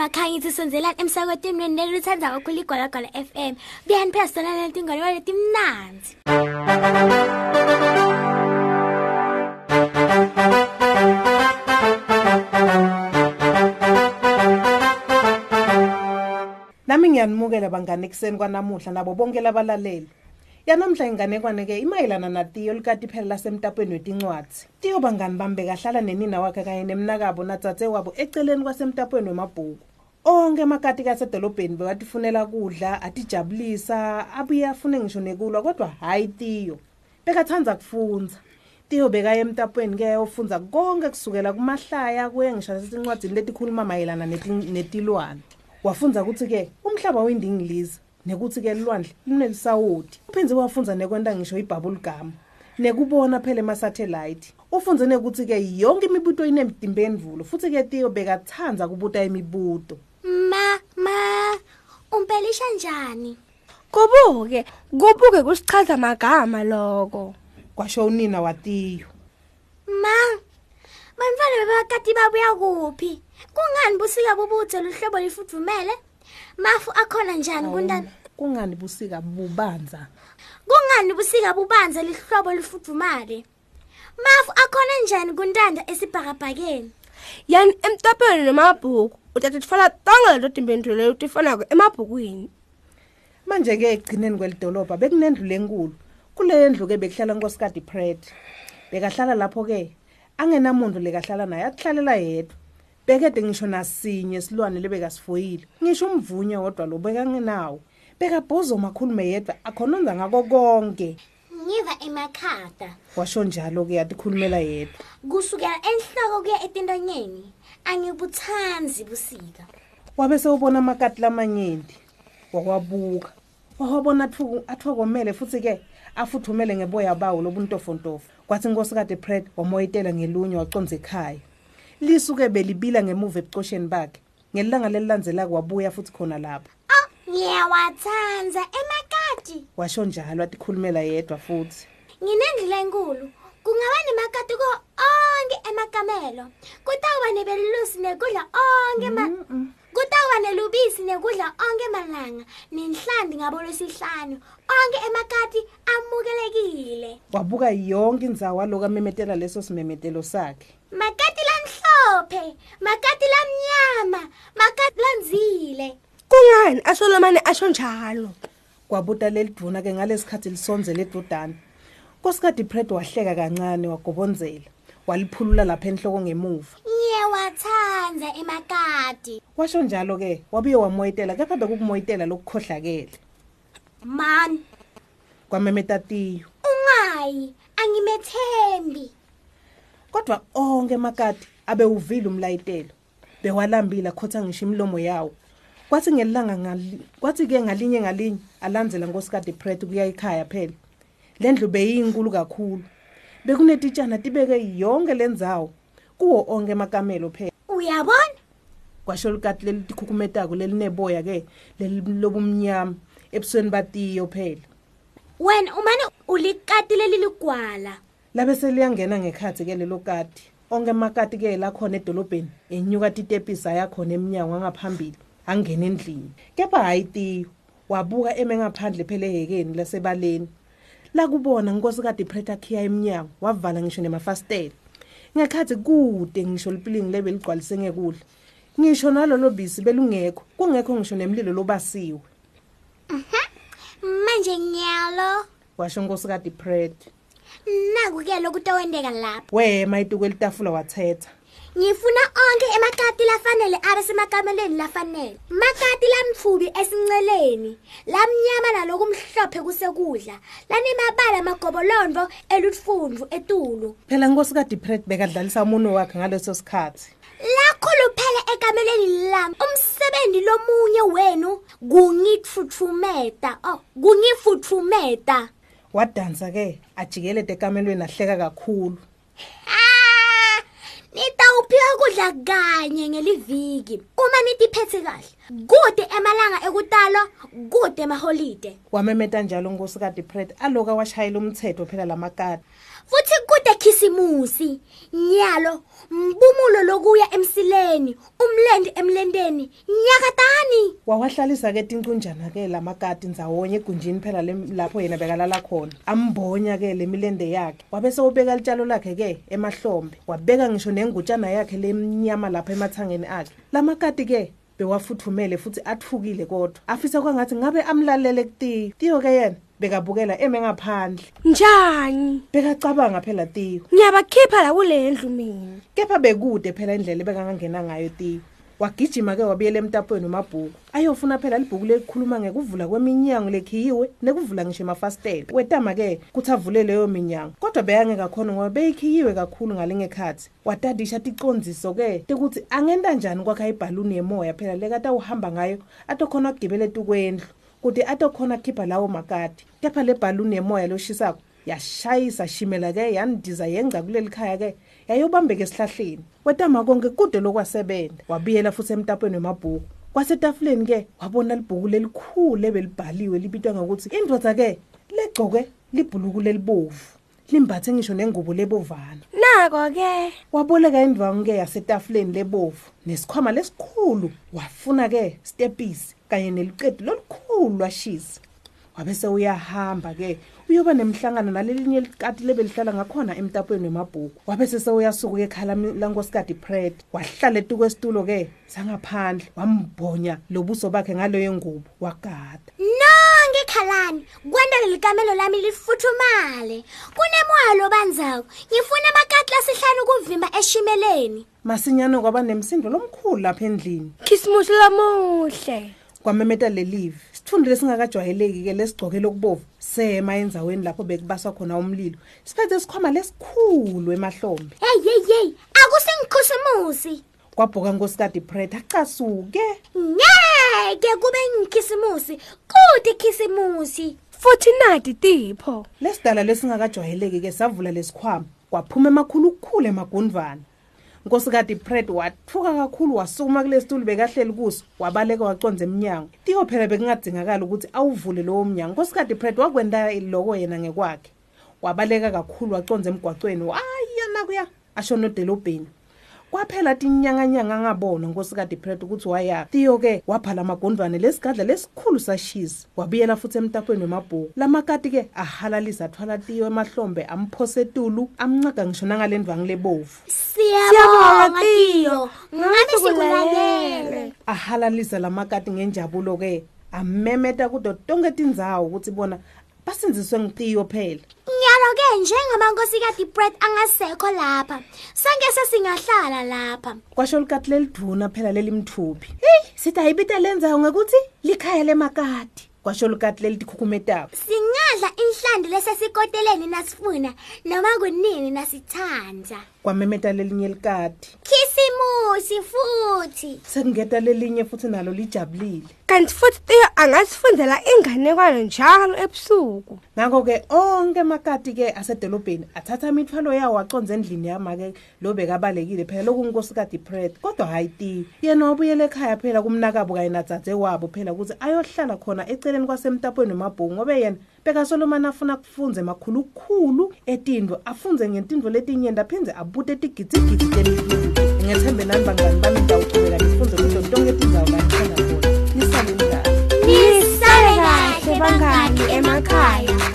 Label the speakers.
Speaker 1: makhanyisi sonzelani emsakotweni wenu nelithanda kakhulu igolagala FM biyani phela sona letingane letimnanzi nami ngiyanimukela bangane ekuseni kwanamuhla nabo bonke labalaleli yanamhla inganekwane-ke imayelana natiyo likati phela lasemtapweni wetincwadzi tiyo bangani bambe kahlala nenina wakhe kanye nemnakabo natsatse wabo eceleni kwasemtapweni wemabhuku onke amakati kasedolobheni bewatifunela kudla atijabulisa abuye afune ngisho nekulwa kodwa hhayi tiyo bekathandza kufunza tiyo bekaye emtapweni ke yofundza konke kusukela kumahlaya kuye ngisho nasetincwadini letikhuluma mayelana netilwane wafundza ukuthi-ke umhlaba wendingiliza nekuthi-ke lulwandle lunelisawoti uphindze wafunza nekwenta ngisho ibhabulugama nekubona phela emasathelayithi ufunze nekuthi-ke yonke imibuto inemdimbemvulo futhi-ke tiyo bekathandza kubuta imibuto
Speaker 2: Umpelisha njani?
Speaker 3: Kubuke, kubuke kusichaza magama lokho.
Speaker 1: Kwasho unina watiyo.
Speaker 2: Ma, bantwana bebakati babuya kuphi? Kungani busika bubuthe luhlobo lifudvumele? Mafu akhona njani kuntana?
Speaker 1: Kungani busika bubanza?
Speaker 2: Kungani busika bubanza lihlobo lifudvumale? Mafu akhona njani kuntanda esibhakabhakeni?
Speaker 3: Yani emtapweni nomabhuku utatithola tonke lento impendule utifana emabhukwini
Speaker 1: manje ke egcineni kwelidolobha bekunendlu lenkulu kule ndlu ke bekuhlala uNkosikadi Pred bekahlala lapho ke angenamuntu lekahlala naye akuhlalela yedwa bekede ngisho nasinye silwane lebekasifoyile ngisho umvunya wodwa lo bekangenawo bekabhozo makhulume yedwa akhononza ngako konke
Speaker 2: ngiva emakhata
Speaker 1: washo njalo kuyatikhulumela yedwa
Speaker 2: kusukela enhloko kuya etintanyeni angibuthanzi busika
Speaker 1: wabe sewubona amakati lamanyenti wakwabuka wawabona athokomele futhi-ke afuthumele ngeboya bawo lobuntofontofo kwathi inkosikazi pred wamoyitela ngelunye waconza ekhaya lisuke belibila ngemuva ebucosheni bakhe ngelilanga lelilandzelako wabuya futhi khona lapho
Speaker 2: ngiyawathanda emakati
Speaker 1: washo njalo watikhulumela yedwa futhi
Speaker 2: nginendlela enkulu kungaba nemakati ko onke emakamelo kutawuba nebelilusi nekudla onke ma kutawuba nelubisi nekudla onke malanga nenhlandi ngabolwesihlanu onke emakati amukelekile
Speaker 1: wabuka yonke indzawo aloku amemetela leso simemetelo sakhe
Speaker 2: makati lamhlophe makati lamnyama makati lanzile
Speaker 3: kungani asolomane asho njalo
Speaker 1: kwabuta leliduna ke ngalesikhathi lisonze ledudana Nkosikadi Pred wahleka kancane wagobonzela waliphulula lapha enhloko ngemuva
Speaker 2: ngiyawathanza emakadi
Speaker 1: washo njalo ke wabuye wamoyitela kepha bekukumoyitela lokukhohlakele
Speaker 2: man
Speaker 1: kwamememtatiyo
Speaker 2: ungayi angimethembi
Speaker 1: kodwa onke emakadi abe uvile umlayitelo bewalambila khotha ngisho imlomo yawo kwathi ngelanga ngali kwathi ke ngalinye ngalinye alandzela nkosikade Pret kuya ekhaya phela lendlu beyinkulu kakhulu bekunetitshana tibeke yonke lendzawo kuwo onke emakamelo phela
Speaker 2: uyabona
Speaker 1: kwasho likati leli tikhukumetako lelineboya ke lelilobumnyama ebusweni batiyo phela
Speaker 2: wena umane ulikati leli ligwala
Speaker 1: labe seliyangena ngekhathi ke lelo kati onke makati ke lakhona edolobheni enyuka titepisa yakhona eminyango ngaphambili angena endlini kepha hayi tiyo wabuka eme ngaphandle phele ehekeni lasebaleni la kubona nkosikade pretakhiya emnyango wavala ngisho nemafastela ngekhathi kude ngisho lipilingi lebe ligcwalise ngekudla ngisho nalolo bisi belungekho kungekho ngisho nemlilo lobasiwe
Speaker 2: mhm. manje ngiyalo
Speaker 1: washo nkosikade pret
Speaker 2: naku-ke lokutawendeka lapho
Speaker 1: wema ituku elitafula wathetha
Speaker 2: ngifuna onke emakati lafanele abe semakamelweni lafanele makati lamthubi esinceleni lamnyama nalokumhlophe kusekudla lanemabala amagobolondo elutfundvu etulu
Speaker 1: phela inkosi kadipret bekadlalisa umuno wakhe ngaleso sikhathi
Speaker 2: lakhuluphele ekameleni lami umsebenzi lomunye wenu kungitfuthumeta oh kungifuthumeta
Speaker 1: wadansa ke ajikelede ekamelweni ahleka kakhulu ha
Speaker 2: nitawuphiwa kudla kanye ngeliviki uma nitiphethe kahle kude emalanga ekutalwa kude emaholide
Speaker 1: wamemeta njalo nkosikazi pret aloku awashayela umthetho phela lamakati
Speaker 2: futhi kude khisimusi nyalo mbumulo lokuya emsileni umlendi emlendeni nyakatani
Speaker 1: wawahlalisa ke tinqunjana ke lamakati ndzawonye egunjini phela lapho yena bekalala khona ambonya ke lemilende yakhe wabese ubeka litshalo lakhe ke emahlombe wabeka ngisho nengutshana yakhe lemnyama lapha emathangeni akhe lamakati ke bewafuthumele futhi athukile kodwa afisa kwangathi ngabe amlalele kutiyo tiyo ke yena bekabukela eme ngaphandle
Speaker 2: njani
Speaker 1: bekacabanga phela tiyo
Speaker 2: ngiyabakhipha la kule ndlu mina
Speaker 1: kepha bekude phela indlela bekangangena ngayo tiyo wagijima ke wabuyela emtapweni wamabhuku ayofuna phela libhuku lelikhuluma ngekuvula kweminyango lekhiyiwe nekuvula ngisho emafastela wetama ke kuthi avule leyo minyango kodwa beyangeka khona ngoba beyikhiyiwe kakhulu ngalengekhathi watadisha ticondziso ke tekuthi angenta njani kwakhe ibhaluni yemoya phela lekatawuhamba ngayo atokhona kugibela etukwendlu kude atokhona akhipha lawo makati kepha le bhaluni yemoya loshisako yashayisa shimela-ke yandiza yenca kuleli khaya-ke yayobambeka esihlahleni wetama konke kude lokwasebenza wabuyela futhi emtapweni wemabhuku kwasetafuleni-ke wabona libhuku lelikhulu ebelibhaliwe libitwa ngokuthi indoda-ke legcoke libhuluku lelibovu limbathe ngisho nengubo lebovana
Speaker 2: nako ke
Speaker 1: waboleka imvamu ke yasetafuleni lebovu nesikhwama lesikhulu wafuna ke stepisi kanye neliqedi lolukhulu lwashisa wabese uyahamba ke uyoba nemhlangano nalelinye elikati lebelihlala ngakhona emtapweni wemabhuku wabese sewuyasuka ekhala lankosikadi pred wahlala etuku esitulo ke sangaphandle wambhonya lobuso bakhe ngaleyo ngubo wagada no
Speaker 2: emakhalani kwenta leligamelo lami lifuthumale kunemoya lobanzako ngifuna amakati lasihlanu kuvimba eshimeleni
Speaker 1: masinyane kwaba nemsindo lomkhulu lapha endlini
Speaker 2: khisimusi lamuhle
Speaker 1: kwamemeta lelive sithundile singakajwayeleki ke lesigcoke lokubovu sema endzaweni lapho bekubaswa khona umlilo siphethe sikhwama lesikhulu emahlombe
Speaker 2: hey hey hey akusingikhusimusi
Speaker 1: kwabhuka nkosikadi Brett acasuke
Speaker 2: ngeke kube ngikhisimusi kude khisimusi
Speaker 3: futhi nadi tipho
Speaker 1: lesidala lesingakajwayeleki ke savula lesikhwama kwaphuma emakhulu ukukhula emagundvana nkosikadi Brett wathuka kakhulu wasuma kulesitulo bekahleli kuso wabaleka waconza eminyango tiyo phela bekungadzingakala ukuthi awuvule lowo mnyango nkosikadi Brett wakwenda lokho yena ngekwakhe wabaleka kakhulu waconza emgwaqweni wayi yana kuya asho nodelobheni kwaphela tinyanganyanga angabona nkosikazi Pret ukuthi waya Theo ke waphala amagondwane lesigadla lesikhulu sashiza wabuyela futhi emtapweni wemabhuku lamakati ke ahalalisa athwala Theo emahlombe amphose etulu amncaka ngisho nangalendwa ngilebovu
Speaker 2: siyabonga Theo ngabe sikulalele
Speaker 1: ahalalisa lamakati ngenjabulo ke amemeta kudo tonke tindzawo ukuthi bona basinziswe ngitiyo phela
Speaker 2: nyalo-ke njengamankosikadi bret angasekho lapha sangese singahlala lapha
Speaker 1: kwasho likati leli duna phela leli mthubi heyi sithi ayibita lenzayo ngekuthi likhaya lemakadi kwasho likati leli tikhukhumetako Sing-
Speaker 2: Sadla inhlandi lesesikoteleni nasifuna noma kunini nasithanda.
Speaker 1: Kwamemeta lelinye likadi.
Speaker 2: Khisimusi futhi.
Speaker 1: Sekungeta lelinye futhi nalo lijabulile.
Speaker 3: Kanti futhi Tiyo angasifundela inganekwane njalo ebusuku.
Speaker 1: Ngakho ke onke amakati ke asedolobheni athatha imithwalo yawo aconze endlini yama ke lo bekabalekile phela lokunkosikadi Pret kodwa hayi Tiyo yena obuyele ekhaya phela kumnakabo kanye nadzadze wabo phela ukuthi ayohlala khona eceleni kwasemtapweni nomabhongo ngobe yena bekasolomani afuna kufunze makhulukhulu etindlu afunze ngetindlu letinyenda aphinze abute tigidzigidzi telilu ngethembe nani bangani bami ndawuchubeka ngisifunze kuto tonke tindawo bayikhona kona nisalekahle
Speaker 2: nisale bangani emakhaya